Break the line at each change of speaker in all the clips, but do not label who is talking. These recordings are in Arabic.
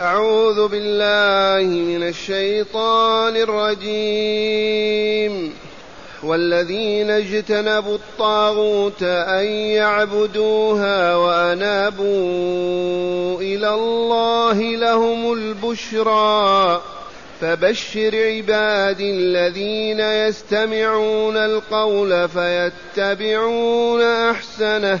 أعوذ بالله من الشيطان الرجيم. والذين اجتنبوا الطاغوت أن يعبدوها وأنابوا إلى الله لهم البشرى. فبشر عبادي الذين يستمعون القول فيتبعون أحسنه.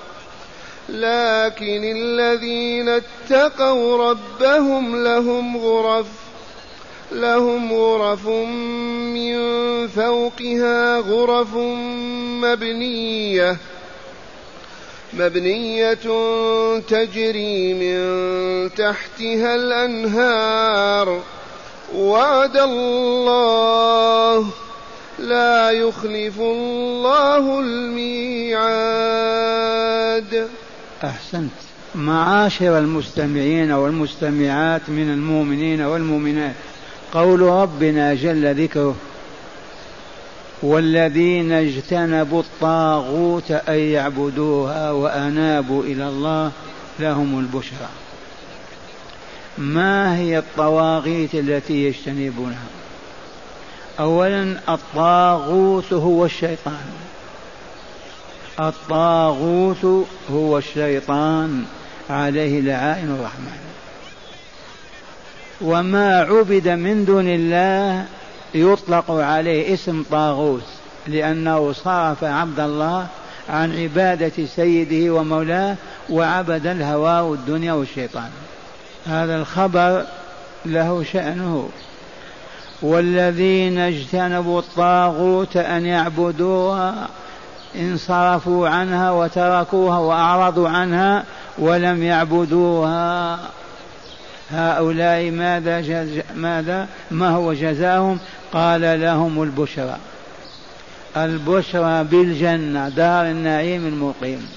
لكن الذين اتقوا ربهم لهم غرف لهم غرف من فوقها غرف مبنية مبنية تجري من تحتها الأنهار. وعد الله لا يخلف الله الميعاد.
أحسنت. معاشر المستمعين والمستمعات من المؤمنين والمؤمنات. قول ربنا جل ذكره والذين اجتنبوا الطاغوت أن يعبدوها وأنابوا إلى الله لهم البشرى. ما هي الطواغيت التي يجتنبونها؟ أولا الطاغوت هو الشيطان. الطاغوت هو الشيطان عليه لعائن الرحمن. وما عبد من دون الله يطلق عليه اسم طاغوت لأنه صرف عبد الله عن عبادة سيده ومولاه وعبد الهوى والدنيا والشيطان. هذا الخبر له شأنه. والذين اجتنبوا الطاغوت أن يعبدوها انصرفوا عنها وتركوها وأعرضوا عنها ولم يعبدوها. هؤلاء ماذا جز... ماذا؟ ما هو جزاهم؟ قال لهم البشرى. البشرى بالجنة دار النعيم المقيم.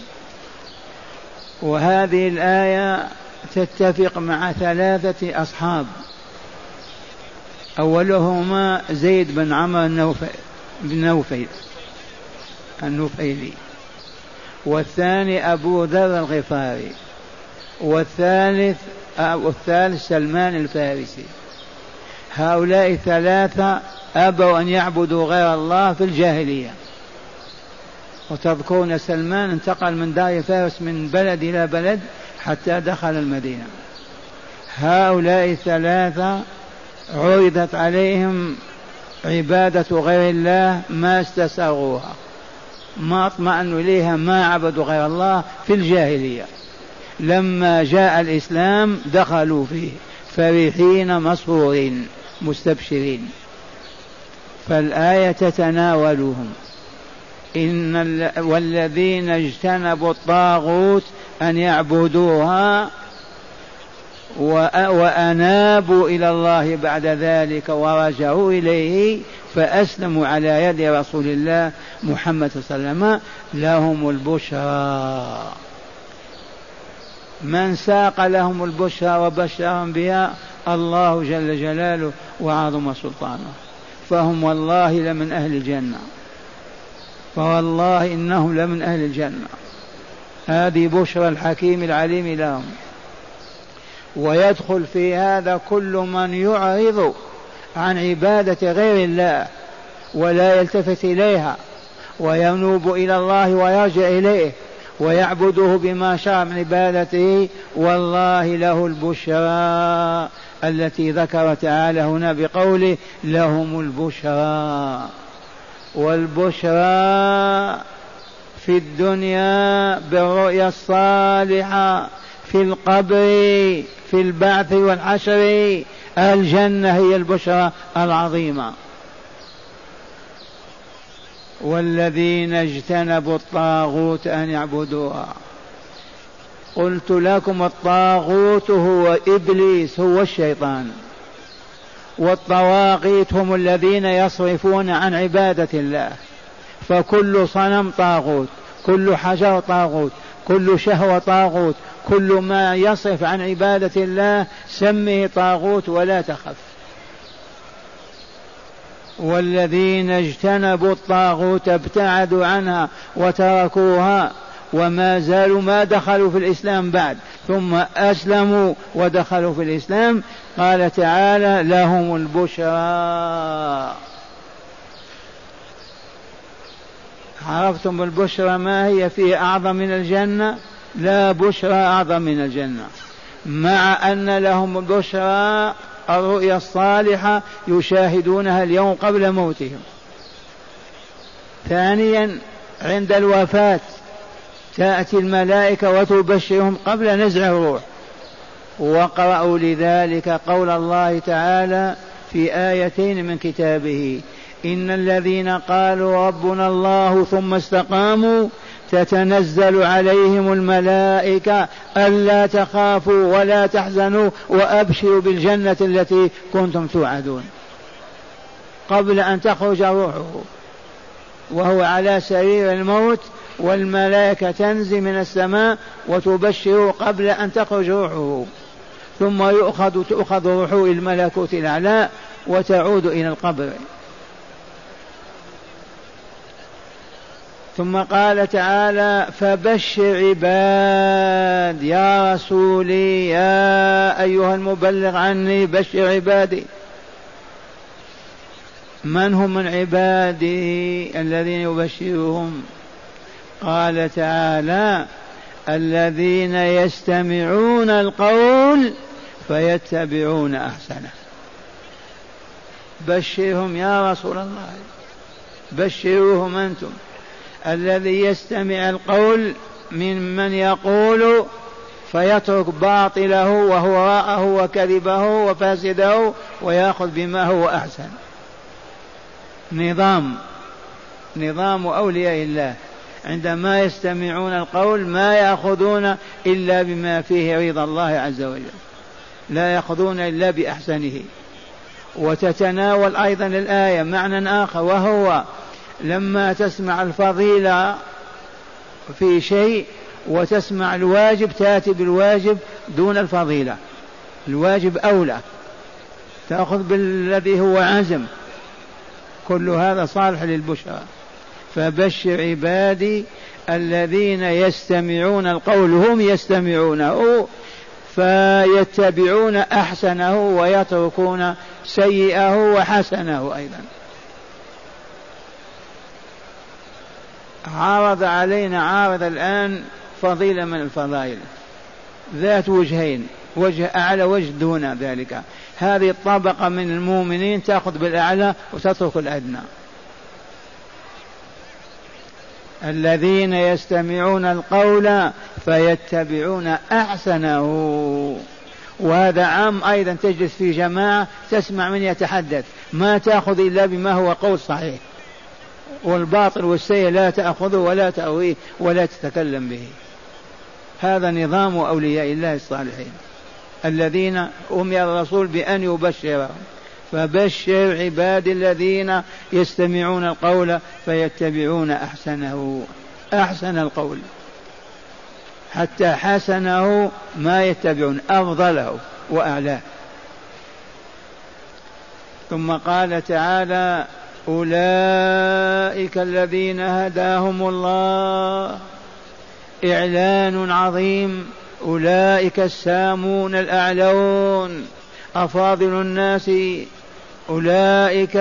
وهذه الآية تتفق مع ثلاثة أصحاب. أولهما زيد بن عمرو بن نوفل النفيلي والثاني أبو ذر الغفاري. والثالث والثالث سلمان الفارسي. هؤلاء ثلاثة أبوا أن يعبدوا غير الله في الجاهلية. وتذكرون سلمان انتقل من دار فارس من بلد إلى بلد حتى دخل المدينة. هؤلاء الثلاثة عرضت عليهم عبادة غير الله ما استساغوها. ما اطمأنوا إليها ما عبدوا غير الله في الجاهلية. لما جاء الإسلام دخلوا فيه فرحين مسرورين مستبشرين. فالآية تتناولهم. إن والذين اجتنبوا الطاغوت أن يعبدوها وأنابوا إلى الله بعد ذلك ورجعوا إليه فأسلموا على يد رسول الله محمد صلى الله عليه وسلم. لهم البشرى. من ساق لهم البشرى وبشرهم بها الله جل جلاله وعظم سلطانه. فهم والله لمن أهل الجنة. فوالله إنهم لمن أهل الجنة. هذه بشرى الحكيم العليم لهم. ويدخل في هذا كل من يعرض عن عبادة غير الله ولا يلتفت إليها وينوب إلى الله ويرجع إليه ويعبده بما شاء من عبادته. والله له البشرى التي ذكر تعالى هنا بقوله لهم البشرى. والبشرى في الدنيا بالرؤيا الصالحة في القبر في البعث والحشر الجنة هي البشرى العظيمة. والذين اجتنبوا الطاغوت أن يعبدوها. قلت لكم الطاغوت هو إبليس هو الشيطان. والطواغيت هم الذين يصرفون عن عبادة الله. فكل صنم طاغوت كل حجر طاغوت كل شهوة طاغوت كل ما يصرف عن عبادة الله سمه طاغوت ولا تخف. والذين اجتنبوا الطاغوت ابتعدوا عنها وتركوها وما زالوا ما دخلوا في الإسلام بعد ثم أسلموا ودخلوا في الإسلام. قال تعالى لهم البشرى. عرفتم البشرى ما هي فيه أعظم من الجنة؟ لا بشرى أعظم من الجنة. مع أن لهم البشرى الرؤيا الصالحة يشاهدونها اليوم قبل موتهم. ثانيا عند الوفاة تأتي الملائكة وتبشرهم قبل نزع الروح. واقرأوا لذلك قول الله تعالى في آيتين من كتابه إن الذين قالوا ربنا الله ثم استقاموا تتنزل عليهم الملائكة ألا تخافوا ولا تحزنوا وأبشروا بالجنة التي كنتم توعدون. قبل أن تخرج روحه وهو على سرير الموت والملائكة تنزل من السماء وتبشر قبل أن تخرج روحه ثم يؤخذ تؤخذ روحه إلى الملكوت الأعلى وتعود إلى القبر. ثم قال تعالى فبشر عباد يا رسولي يا أيها المبلغ عني بشر عبادي. من هم من عبادي الذين يبشرهم؟ قال تعالى الذين يستمعون القول فيتبعون أحسنه. بشرهم يا رسول الله بشروهم أنتم. الذي يستمع القول من من يقول فيترك باطله وهراءه وكذبه وفاسده ويأخذ بما هو أحسن. نظام نظام أولياء الله. عندما يستمعون القول ما يأخذون إلا بما فيه رضا الله عز وجل. لا يأخذون إلا بأحسنه. وتتناول أيضا الآية معنى آخر وهو لما تسمع الفضيلة في شيء وتسمع الواجب تأتي بالواجب دون الفضيلة. الواجب أولى. تأخذ بالذي هو عزم. كل هذا صالح للبشرى. فبشر عبادي الذين يستمعون القول هم يستمعونه فيتبعون أحسنه ويتركون سيئه وحسنه أيضا. عرض علينا عارض الآن فضيلة من الفضائل. ذات وجهين وجه أعلى وجه دون ذلك. هذه الطبقة من المؤمنين تأخذ بالأعلى وتترك الأدنى. الذين يستمعون القول فيتبعون أحسنه. وهذا عام أيضا تجلس في جماعة تسمع من يتحدث ما تأخذ إلا بما هو قول صحيح. والباطل والسيء لا تأخذه ولا تأويه ولا تتكلم به. هذا نظام أولياء الله الصالحين الذين أمر الرسول بأن يبشرهم. فبشر عبادي الذين يستمعون القول فيتبعون أحسنه أحسن القول. حتى حسنه ما يتبعون أفضله وأعلاه. ثم قال تعالى أولئك الذين هداهم الله. إعلان عظيم. أولئك السامون الأعلون. أفاضل الناس. أولئك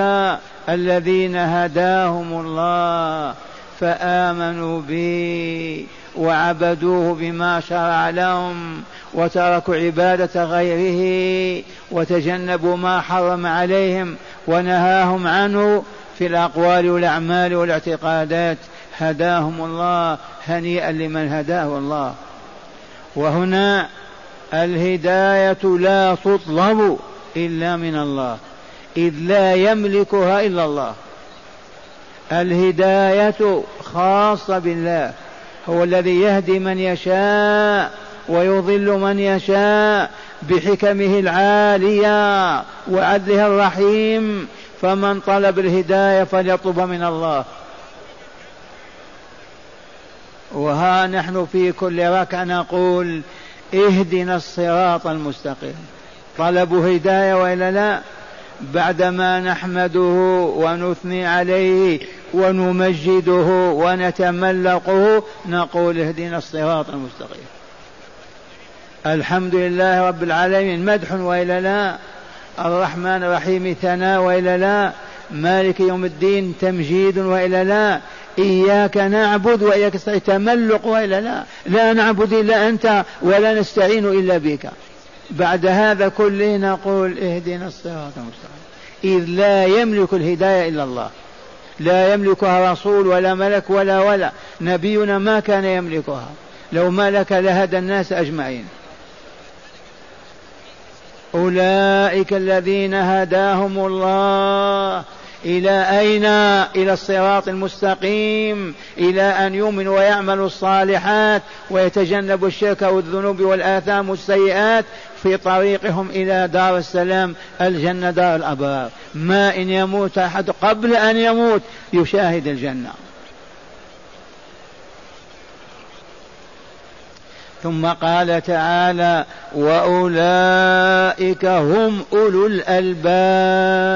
الذين هداهم الله. فآمنوا به وعبدوه بما شرع لهم وتركوا عبادة غيره وتجنبوا ما حرم عليهم ونهاهم عنه في الأقوال والأعمال والاعتقادات. هداهم الله هنيئا لمن هداه الله. وهنا الهداية لا تطلب إلا من الله إذ لا يملكها إلا الله. الهداية خاصة بالله هو الذي يهدي من يشاء ويضل من يشاء بحكمه العالية وعدله الرحيم. فمن طلب الهداية فليطلب من الله. وها نحن في كل ركعة نقول اهدنا الصراط المستقيم. طلبوا هداية وإلا لا؟ بعدما نحمده ونثني عليه ونمجده ونتملقه نقول اهدنا الصراط المستقيم. الحمد لله رب العالمين مدح والا لا الرحمن الرحيم ثناء والا لا مالك يوم الدين تمجيد والا لا إياك نعبد وإياك نستعين تملق وإلا لا لا نعبد إلا أنت ولا نستعين إلا بك. بعد هذا كله نقول اهدنا الصراط المستقيم. إذ لا يملك الهداية إلا الله. لا يملكها رسول ولا ملك ولا ولا. نبينا ما كان يملكها. لو ملك لهدى الناس أجمعين. أولئك الذين هداهم الله. إلى أين؟ إلى الصراط المستقيم. إلى أن يؤمنوا ويعملوا الصالحات ويتجنبوا الشرك والذنوب والآثام والسيئات في طريقهم إلى دار السلام الجنة دار الأبرار. ما إن يموت أحد قبل أن يموت يشاهد الجنة. ثم قال تعالى وأولئك هم أولو الألباب.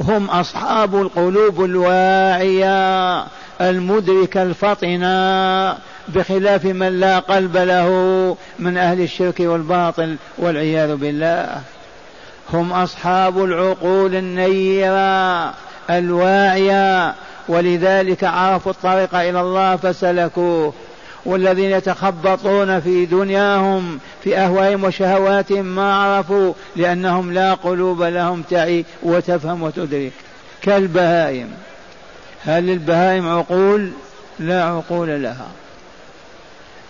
هم أصحاب القلوب الواعية المدركه الفطنه بخلاف من لا قلب له من أهل الشرك والباطل والعياذ بالله. هم أصحاب العقول النيرة الواعية ولذلك عرفوا الطريق إلى الله فسلكوه. والذين يتخبطون في دنياهم في أهوائهم وشهواتهم ما عرفوا لأنهم لا قلوب لهم تعي وتفهم وتدرك. كالبهائم. هل للبهائم عقول؟ لا عقول لها.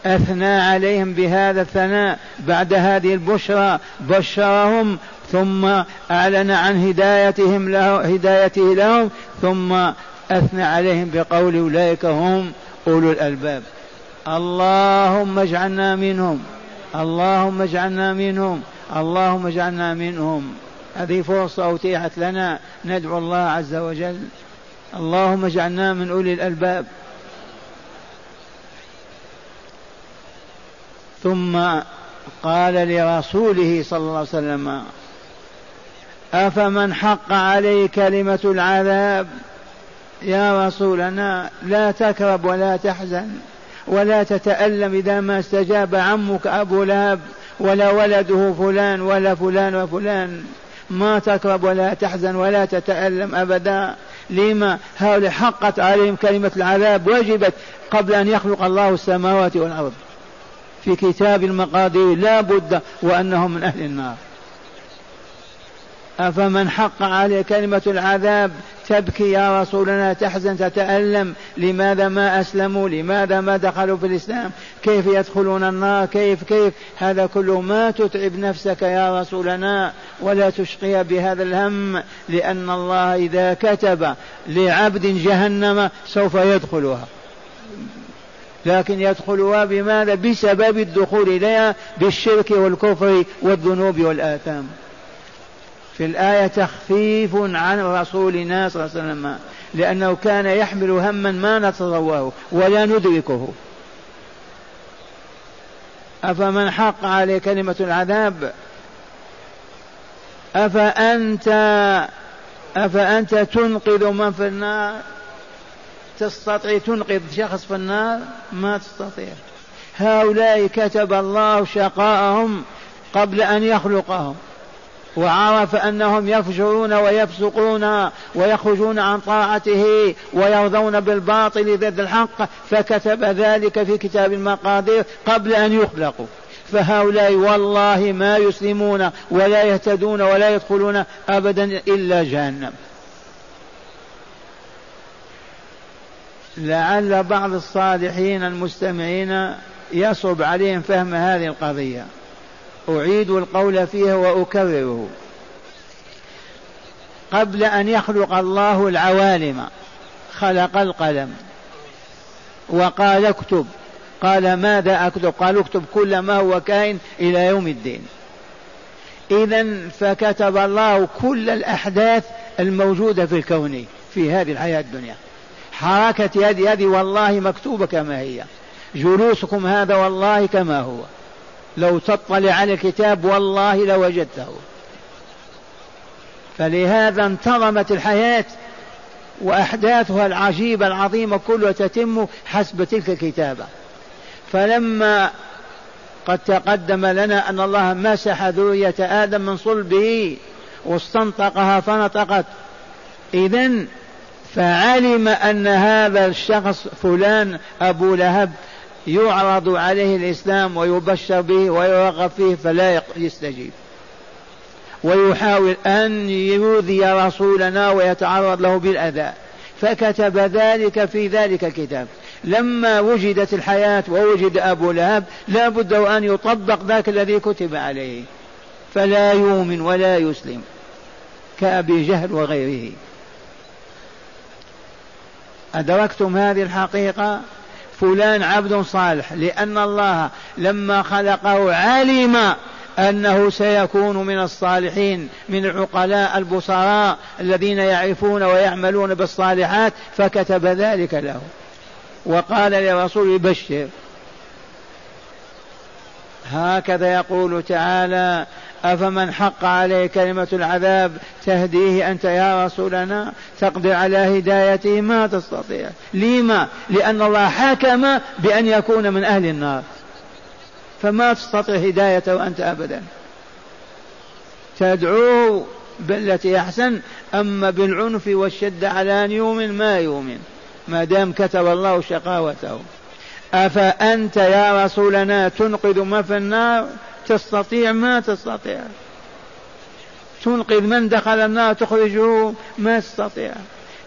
أثنى عليهم بهذا الثناء بعد هذه البشرى بشرهم ثم أعلن عن هدايتهم له هدايته لهم ثم أثنى عليهم بقول أولئك هم أولو الألباب. اللهم اجعلنا منهم. اللهم اجعلنا منهم. اللهم اجعلنا منهم. هذه فرصة أتيحت لنا. ندعو الله عز وجل. اللهم اجعلنا من أولي الألباب. ثم قال لرسوله صلى الله عليه وسلم أفمن حق عليه كلمة العذاب؟ يا رسولنا لا تكرب ولا تحزن. ولا تتألم إذا ما استجاب عمك أبو لهب ولا ولده فلان ولا فلان وفلان. ما تكرب ولا تحزن ولا تتألم أبدا. لما؟ هؤلاء حقت عليهم كلمة العذاب وجبت قبل أن يخلق الله السماوات والأرض. في كتاب المقادير لا بد وأنهم من أهل النار. أفمن حق عليه كلمة العذاب؟ تبكي يا رسولنا تحزن تتألم. لماذا ما أسلموا؟ لماذا ما دخلوا في الإسلام؟ كيف يدخلون النار؟ كيف كيف؟ هذا كله ما تتعب نفسك يا رسولنا ولا تشقي بهذا الهم لأن الله إذا كتب لعبد جهنم سوف يدخلها. لكن يدخلها بماذا؟ بسبب الدخول إليها بالشرك والكفر والذنوب والآثام. في الآية تخفيف عن رسولنا صلى الله عليه وسلم لأنه كان يحمل هما ما نتصوره ولا ندركه. أفمن حق عليه كلمة العذاب؟ أفأنت أفأنت تنقذ من في النار؟ تستطيع تنقذ شخص في النار؟ ما تستطيع. هؤلاء كتب الله شقاءهم قبل أن يخلقهم. وعرف أنهم يفجرون ويفسقون ويخرجون عن طاعته ويرضون بالباطل ضد الحق فكتب ذلك في كتاب المقادير قبل أن يخلقوا. فهؤلاء والله ما يسلمون ولا يهتدون ولا يدخلون ابدا إلا جهنم. لعل بعض الصالحين المستمعين يصعب عليهم فهم هذه القضية. أعيد القول فيها وأكرره. قبل أن يخلق الله العوالم خلق القلم. وقال اكتب. قال ماذا أكتب؟ قال اكتب كل ما هو كائن إلى يوم الدين. إذا فكتب الله كل الأحداث الموجودة في الكون في هذه الحياة الدنيا. حركة يد هذه والله مكتوبة كما هي. جلوسكم هذا والله كما هو. لو تطلع على الكتاب والله لوجدته. فلهذا انتظمت الحياة وأحداثها العجيبة العظيمة كلها تتم حسب تلك الكتابة. فلما قد تقدم لنا أن الله مسح ذرية آدم من صلبه واستنطقها فنطقت. إذا فعلم أن هذا الشخص فلان أبو لهب يعرض عليه الإسلام ويبشر به ويرغب فيه فلا يستجيب. ويحاول أن يؤذي رسولنا ويتعرض له بالأذى. فكتب ذلك في ذلك الكتاب. لما وجدت الحياة ووجد أبو لهب لا بد أن يطبق ذاك الذي كتب عليه. فلا يؤمن ولا يسلم كأبي جهل وغيره. أدركتم هذه الحقيقة؟ فلان عبد صالح لأن الله لما خلقه علم أنه سيكون من الصالحين من العقلاء البصراء الذين يعرفون ويعملون بالصالحات فكتب ذلك له. وقال لرسول بشر. هكذا يقول تعالى أفمن حق عليه كلمة العذاب تهديه أنت يا رسولنا؟ تقدر على هدايته؟ ما تستطيع. لما لأن الله حكم بأن يكون من أهل النار. فما تستطيع هدايته أنت أبدا. تدعوه بالتي أحسن أما بالعنف والشد على أن يؤمن ما يؤمن. ما دام كتب الله شقاوته. أفأنت يا رسولنا تنقذ ما في النار؟ تستطيع ما تستطيع. تنقذ من دخل النار تخرجه ما تستطيع.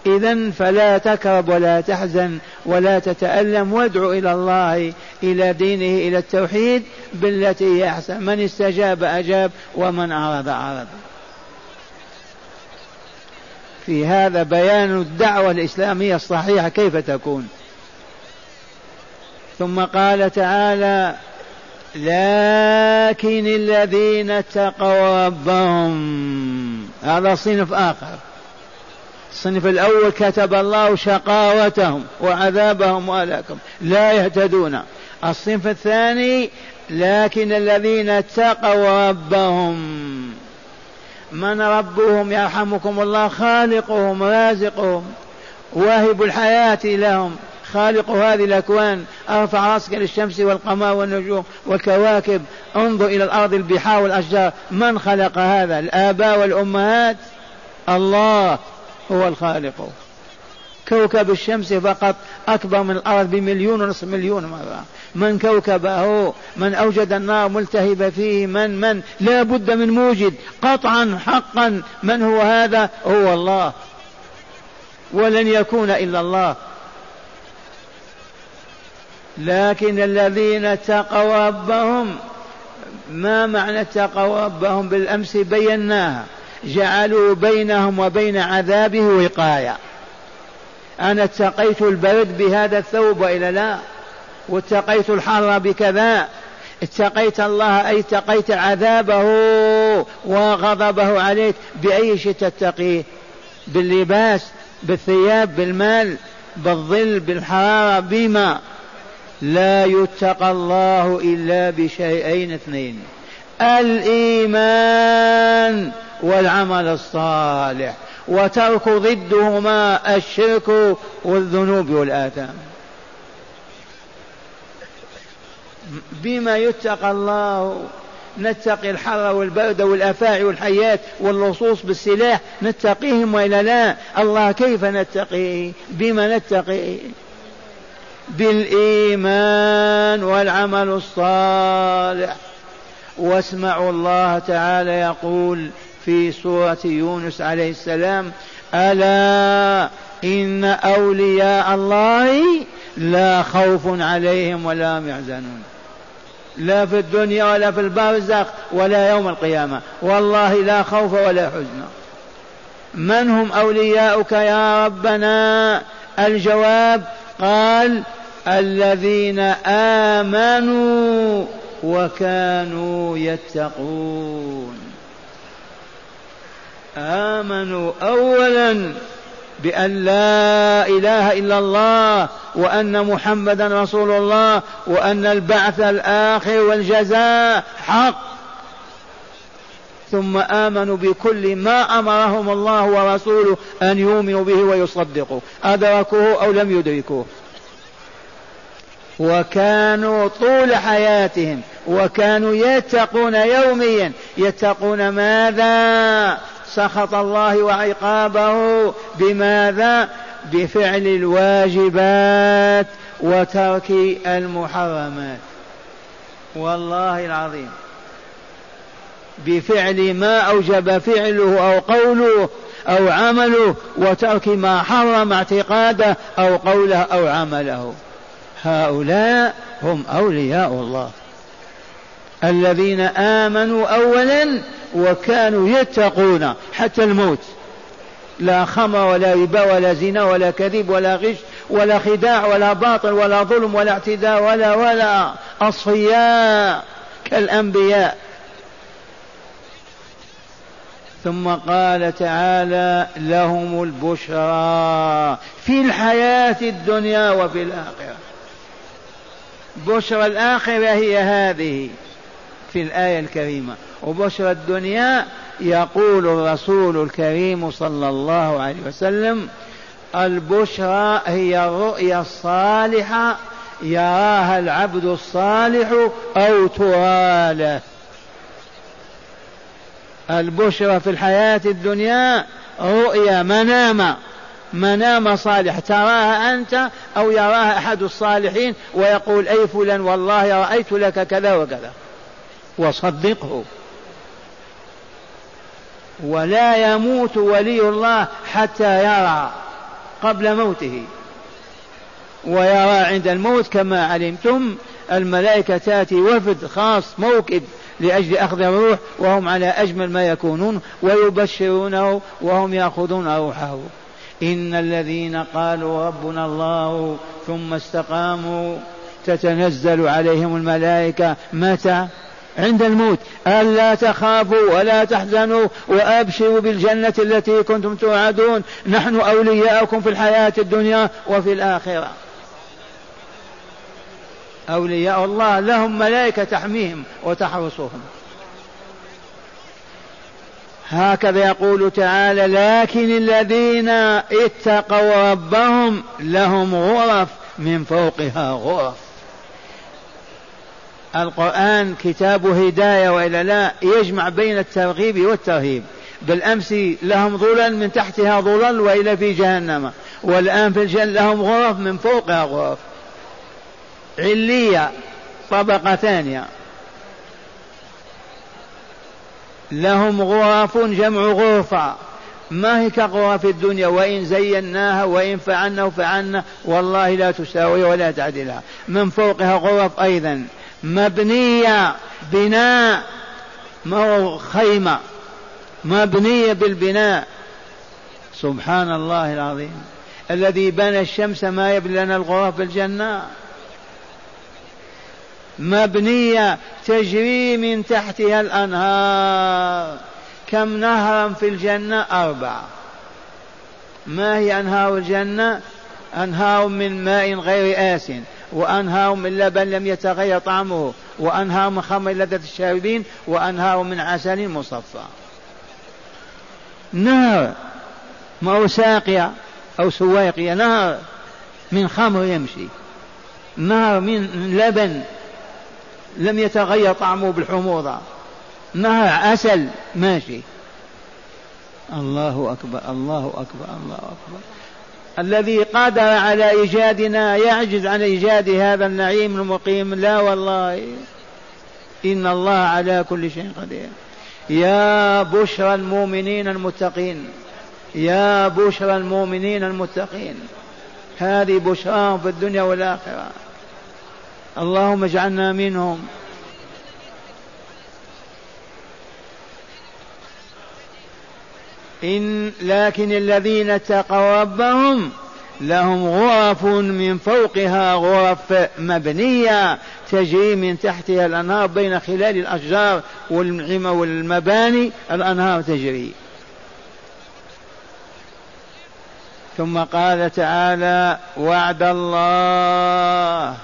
إذا فلا تكرب ولا تحزن ولا تتألم. وادع إلى الله إلى دينه إلى التوحيد بالتي هي أحسن. من استجاب أجاب ومن أعرض أعرض. في هذا بيان الدعوة الإسلامية الصحيحة كيف تكون. ثم قال تعالى لكن الذين اتقوا ربهم. هذا صنف آخر. الصنف الأول كتب الله شقاوتهم وعذابهم وأهلاكهم. لا يهتدون. الصنف الثاني لكن الذين اتقوا ربهم. من ربهم يرحمكم الله؟ خالقهم رازقهم واهب الحياة لهم. خالق هذه الأكوان أرفع رأسك للشمس والقمر والنجوم والكواكب. انظر إلى الأرض البحار والأشجار. من خلق هذا؟ الآباء والأمهات. الله هو الخالق. كوكب الشمس فقط أكبر من الأرض بمليون ونصف مليون مرة. من كوكبه؟ من أوجد النار ملتهبة فيه. من من؟ لا بد من موجد. قطعا حقا. من هو هذا؟ هو الله. ولن يكون إلا الله. لكن الذين اتقوا ربهم ما معنى اتقوا ربهم؟ بالأمس بيناها. جعلوا بينهم وبين عذابه وقاية. أنا اتقيت البرد بهذا الثوب وإلا لا؟ واتقيت الحر بكذا؟ اتقيت الله أي اتقيت عذابه وغضبه عليك؟ بأي شيء تتقيه باللباس بالثياب بالمال بالظل بالحرارة بما؟ لا يتقى الله إلا بشيئين اثنين. الإيمان والعمل الصالح وترك ضدهما الشرك والذنوب والآثام. بما يتقى الله نتقي الحر والبرد والأفاعي والحيات واللصوص بالسلاح نتقيهم وإلا لا؟ الله كيف نتقيه بما نتقيه بالإيمان والعمل الصالح. واسمعوا الله تعالى يقول في سورة يونس عليه السلام ألا إن أولياء الله لا خوف عليهم ولا هم يحزنون. لا في الدنيا ولا في البرزخ ولا يوم القيامة. والله لا خوف ولا حزن. من هم أولياؤك يا ربنا؟ الجواب قال الذين آمنوا وكانوا يتقون. آمنوا أولا بأن لا إله إلا الله وأن محمدا رسول الله وأن البعث الآخر والجزاء حق. ثم آمنوا بكل ما أمرهم الله ورسوله أن يؤمنوا به ويصدقوا. أدركوه أو لم يدركوه. وكانوا طول حياتهم وكانوا يتقون يوميا. يتقون ماذا؟ سخط الله وعقابه. بماذا؟ بفعل الواجبات وترك المحرمات. والله العظيم. بفعل ما أوجب فعله أو قوله أو عمله وترك ما حرم اعتقاده أو قوله أو عمله. هؤلاء هم أولياء الله. الذين آمنوا اولا وكانوا يتقون حتى الموت. لا خمر ولا ربا ولا زنا ولا كذب ولا غش ولا خداع ولا باطل ولا ظلم ولا اعتداء ولا ولا أصفياء كالأنبياء. ثم قال تعالى لهم البشرى في الحياة الدنيا وفي الآخرة. بشرى الآخرة هي هذه في الآية الكريمة. وبشرى الدنيا يقول الرسول الكريم صلى الله عليه وسلم البشرى هي الرؤيا الصالحة يراها العبد الصالح أو ترى له. البشرى في الحياة الدنيا رؤيا منام منام صالح تراها أنت أو يراها أحد الصالحين ويقول أي فلان والله رأيت لك كذا وكذا. وصدقه. ولا يموت ولي الله حتى يرى قبل موته. ويرى عند الموت كما علمتم الملائكة تأتي وفد خاص موكد. لأجل أخذ الروح وهم على أجمل ما يكونون ويبشرونه وهم يأخذون روحه. إن الذين قالوا ربنا الله ثم استقاموا تتنزل عليهم الملائكة. متى؟ عند الموت. ألا تخافوا ولا تحزنوا وأبشروا بالجنة التي كنتم توعدون. نحن أولياؤكم في الحياة الدنيا وفي الآخرة. أولياء الله لهم ملائكة تحميهم وتحرسهم. هكذا يقول تعالى لكن الذين اتقوا ربهم لهم غرف من فوقها غرف. القرآن كتاب هداية وإلا لا يجمع بين الترغيب والترهيب. بالأمس لهم ظلل من تحتها ظلل وإلى في جهنم. والآن في الجنة لهم غرف من فوقها غرف. علية طبقة ثانية لهم غرف جمع غرفة. ما هي كغرف الدنيا؟ وإن زيناها وإن فعلنا وفعلنا. والله لا تساوي ولا تعدلها. من فوقها غرف أيضا. مبنية بناء. ما هو خيمة؟ مبنية بالبناء. سبحان الله العظيم. الذي بنى الشمس ما يبني لنا الغرف في الجنة. مبنية تجري من تحتها الأنهار. كم نهرا في الجنة؟ أربعة. ما هي أنهار الجنة؟ أنهار من ماء غير آس وأنهار من لبن لم يتغير طعمه وأنهار من خمر لذة الشاربين وأنهار من عسل مصفى. نهر ما هو ساقية أو سواقية؟ نهر من خمر يمشي. نهر من لبن لم يتغير طعمه بالحموضة. نهر عسل ماشي. الله أكبر الله أكبر الله أكبر. الذي قدر على إيجادنا يعجز عن إيجاد هذا النعيم المقيم. لا والله. إن الله على كل شيء قدير. يا بشرى المؤمنين المتقين. يا بشرى المؤمنين المتقين. هذه بشراهم في الدنيا والآخرة. اللهم اجعلنا منهم. إن لكن الذين اتقوا ربهم لهم غرف من فوقها غرف مبنية تجري من تحتها الأنهار بين خلال الأشجار والمباني الأنهار تجري. ثم قال تعالى وعد الله.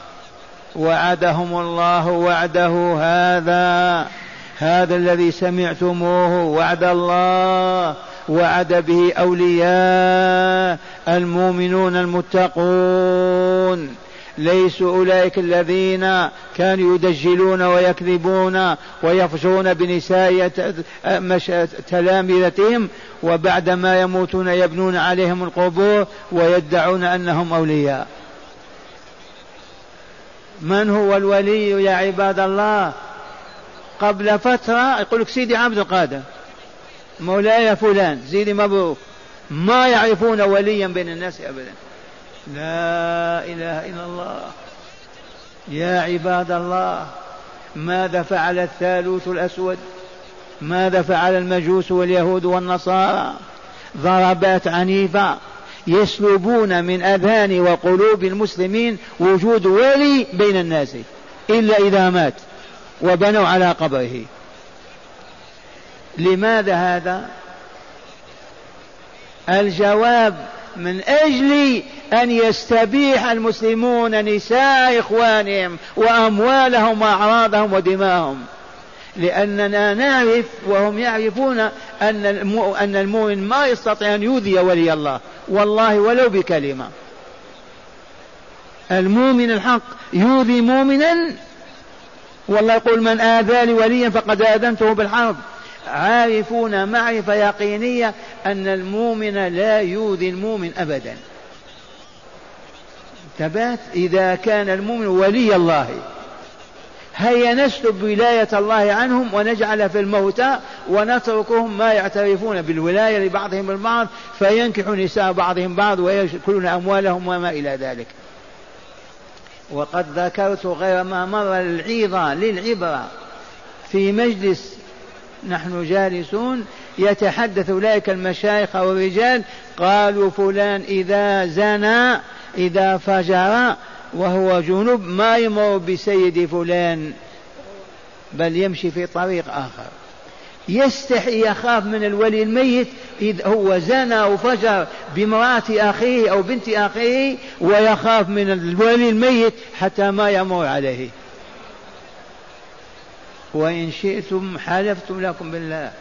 وعدهم الله وعده هذا هذا الذي سمعتموه وعد الله وعد به أولياء المؤمنون المتقون. ليسوا أولئك الذين كانوا يدجلون ويكذبون ويفجرون بنساء تلامذتهم وبعد ما يموتون يبنون عليهم القبور ويدعون أنهم أولياء. من هو الولي يا عباد الله؟ قبل فترة يقول لك سيدي عبد القادر مولاي فلان سيدي مبروك ما يعرفون وليا بين الناس أبدا. لا إله إلا الله. يا عباد الله ماذا فعل الثالوث الأسود؟ ماذا فعل المجوس واليهود والنصارى؟ ضربات عنيفة. يسلبون من أذهان وقلوب المسلمين وجود ولي بين الناس إلا إذا مات وبنوا على قبره. لماذا هذا؟ الجواب من أجل أن يستبيح المسلمون نساء إخوانهم وأموالهم وأعراضهم ودماءهم. لأننا نعرف وهم يعرفون أن أن المؤمن ما يستطيع أن يؤذي ولي الله. والله ولو بكلمة. المؤمن الحق يؤذي مؤمنا. والله يقول من آذى وليا فقد آذنته بالحرب. عارفون معرفة يقينية أن المؤمن لا يؤذي المؤمن أبدا. ثبات إذا كان المؤمن ولي الله. هيا نسلب ولاية الله عنهم ونجعل في الموتى ونتركهم ما يعترفون بالولاية لبعضهم البعض فينكحوا نساء بعضهم بعض ويأكلون أموالهم وما إلى ذلك. وقد ذكرت غير ما مر العظة للعبرة. في مجلس نحن جالسون يتحدث أولئك المشايخ والرجال قالوا فلان إذا زنى إذا فجر وهو جنوب ما يمر بسيد فلان بل يمشي في طريق آخر. يستحي يخاف من الولي الميت إذ هو زنى وفجر بامرأة أخيه أو بنت أخيه ويخاف من الولي الميت حتى ما يمر عليه. وإن شئتم حلفتم لكم بالله.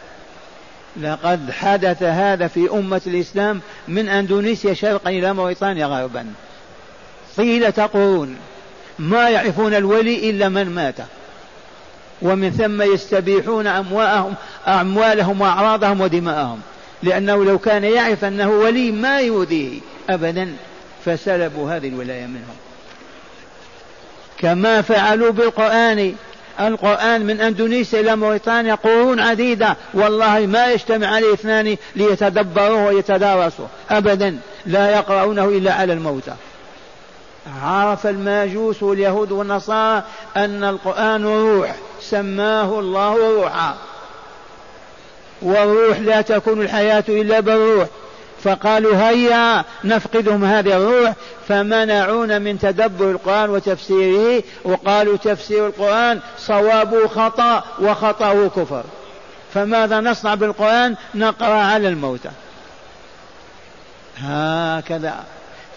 لقد حدث هذا في أمة الإسلام من أندونيسيا شرقا إلى موريتانيا غربا. طيلة قرون ما يعرفون الولي إلا من مات. ومن ثم يستبيحون أموالهم أموالهم وأعراضهم ودماءهم. لأنه لو كان يعرف أنه ولي ما يؤذيه أبدا. فسلبوا هذه الولاية منهم. كما فعلوا بالقرآن. القرآن من أندونيسيا إلى موريتانيا قرون عديدة. والله ما يجتمع عليه اثنان ليتدبروه ويتدارسوا أبدا. لا يقرؤونه إلا على الموتى. عرف الماجوس واليهود والنصارى أن القرآن روح سماه الله روحا. والروح لا تكون الحياة إلا بالروح. فقالوا هيا نفقدهم هذه الروح فمنعونا من تدبر القرآن وتفسيره وقالوا تفسير القرآن صوابه خطأ وخطأه كفر. فماذا نصنع بالقرآن؟ نقرأ على الموتى. هكذا.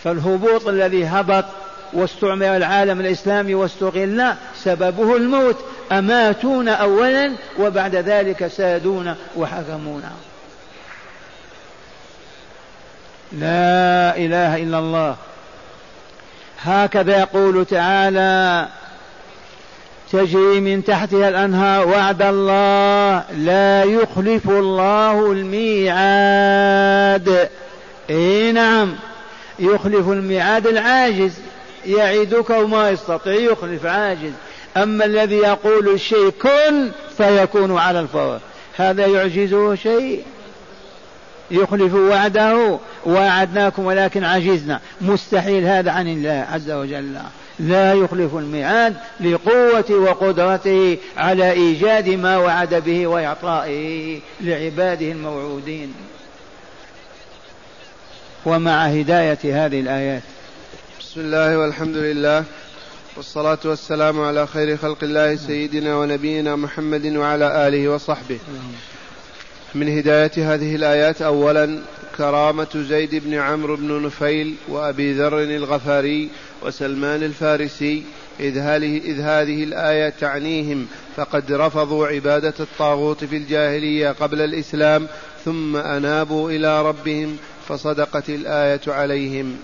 فالهبوط الذي هبط واستعمر العالم الإسلامي واستغل سببه الموت. أماتونا أولا وبعد ذلك سادونا وحكمونا. لا إله إلا الله. هكذا يقول تعالى تجري من تحتها الأنهار وعد الله لا يخلف الله الميعاد. إي نعم. يخلف الميعاد العاجز. يعدك وما يستطيع يخلف عاجز. أما الذي يقول الشيء كن فيكون على الفور. هذا يعجزه شيء. يخلف وعده. وعدناكم ولكن عجزنا. مستحيل هذا عن الله عز وجل. لا يخلف الميعاد لقوة وقدرته على إيجاد ما وعد به وإعطائه لعباده الموعودين. ومع هداية هذه الآيات.
بسم الله والحمد لله والصلاة والسلام على خير خلق الله سيدنا ونبينا محمد وعلى آله وصحبه. من هداية هذه الآيات أولا كرامة زيد بن عمرو بن نفيل وأبي ذر الغفاري وسلمان الفارسي إذ هذه, إذ هذه الآية تعنيهم فقد رفضوا عبادة الطاغوت في الجاهلية قبل الإسلام ثم أنابوا إلى ربهم فصدقت الآية عليهم.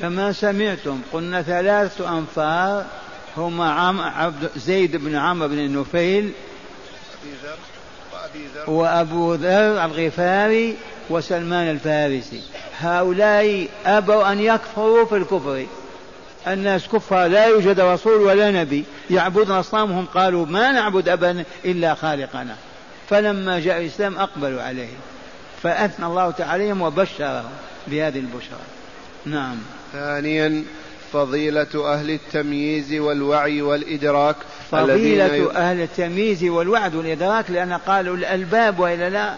كما سمعتم قلنا ثلاثة أنفار هما عم عبد زيد بن عمرو بن النفيل وأبو ذر الغفاري وسلمان الفارسي. هؤلاء أبوا أن يكفروا في الكفر. الناس كفار لا يوجد رسول ولا نبي. يعبدون أصنامهم قالوا ما نعبد أبدا إلا خالقنا. فلما جاء الإسلام أقبلوا عليه فأثنى الله تعالى عليهم وبشرهم بهذه البشرى. نعم.
ثانيا فضيلة أهل التمييز والوعي والإدراك
فضيلة أهل التمييز والوعد والإدراك لأن قالوا الألباب وإلا لا.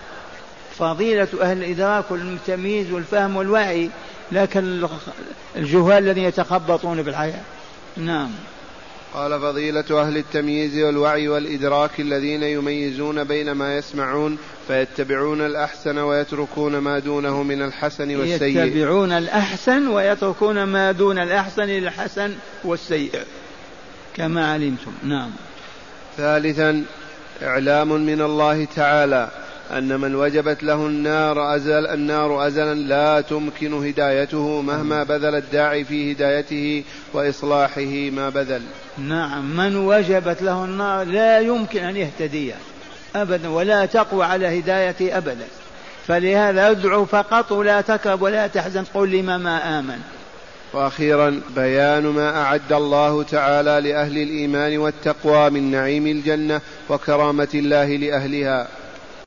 فضيلة أهل الإدراك والتمييز والفهم والوعي لكن الجهال الذين يتخبطون في الحياة نعم.
قال فضيلة أهل التمييز والوعي والإدراك الذين يميزون بين ما يسمعون فيتبعون الأحسن ويتركون ما دونه من الحسن والسيء.
يتبعون الأحسن ويتركون ما دون الأحسن للحسن والسيء. كما علمتم. نعم.
ثالثا إعلام من الله تعالى. أن من وجبت له النار أزل النار أزلا لا تمكن هدايته مهما بذل الداعي في هدايته وإصلاحه ما بذل.
نعم من وجبت له النار لا يمكن أن يهتدي أبدا ولا تقوى على هدايته أبدا. فلهذا ادعو فقط ولا تكرب ولا تحزن قل لما ما آمن.
وأخيرا بيان ما أعد الله تعالى لأهل الإيمان والتقوى من نعيم الجنة وكرامة الله لأهلها.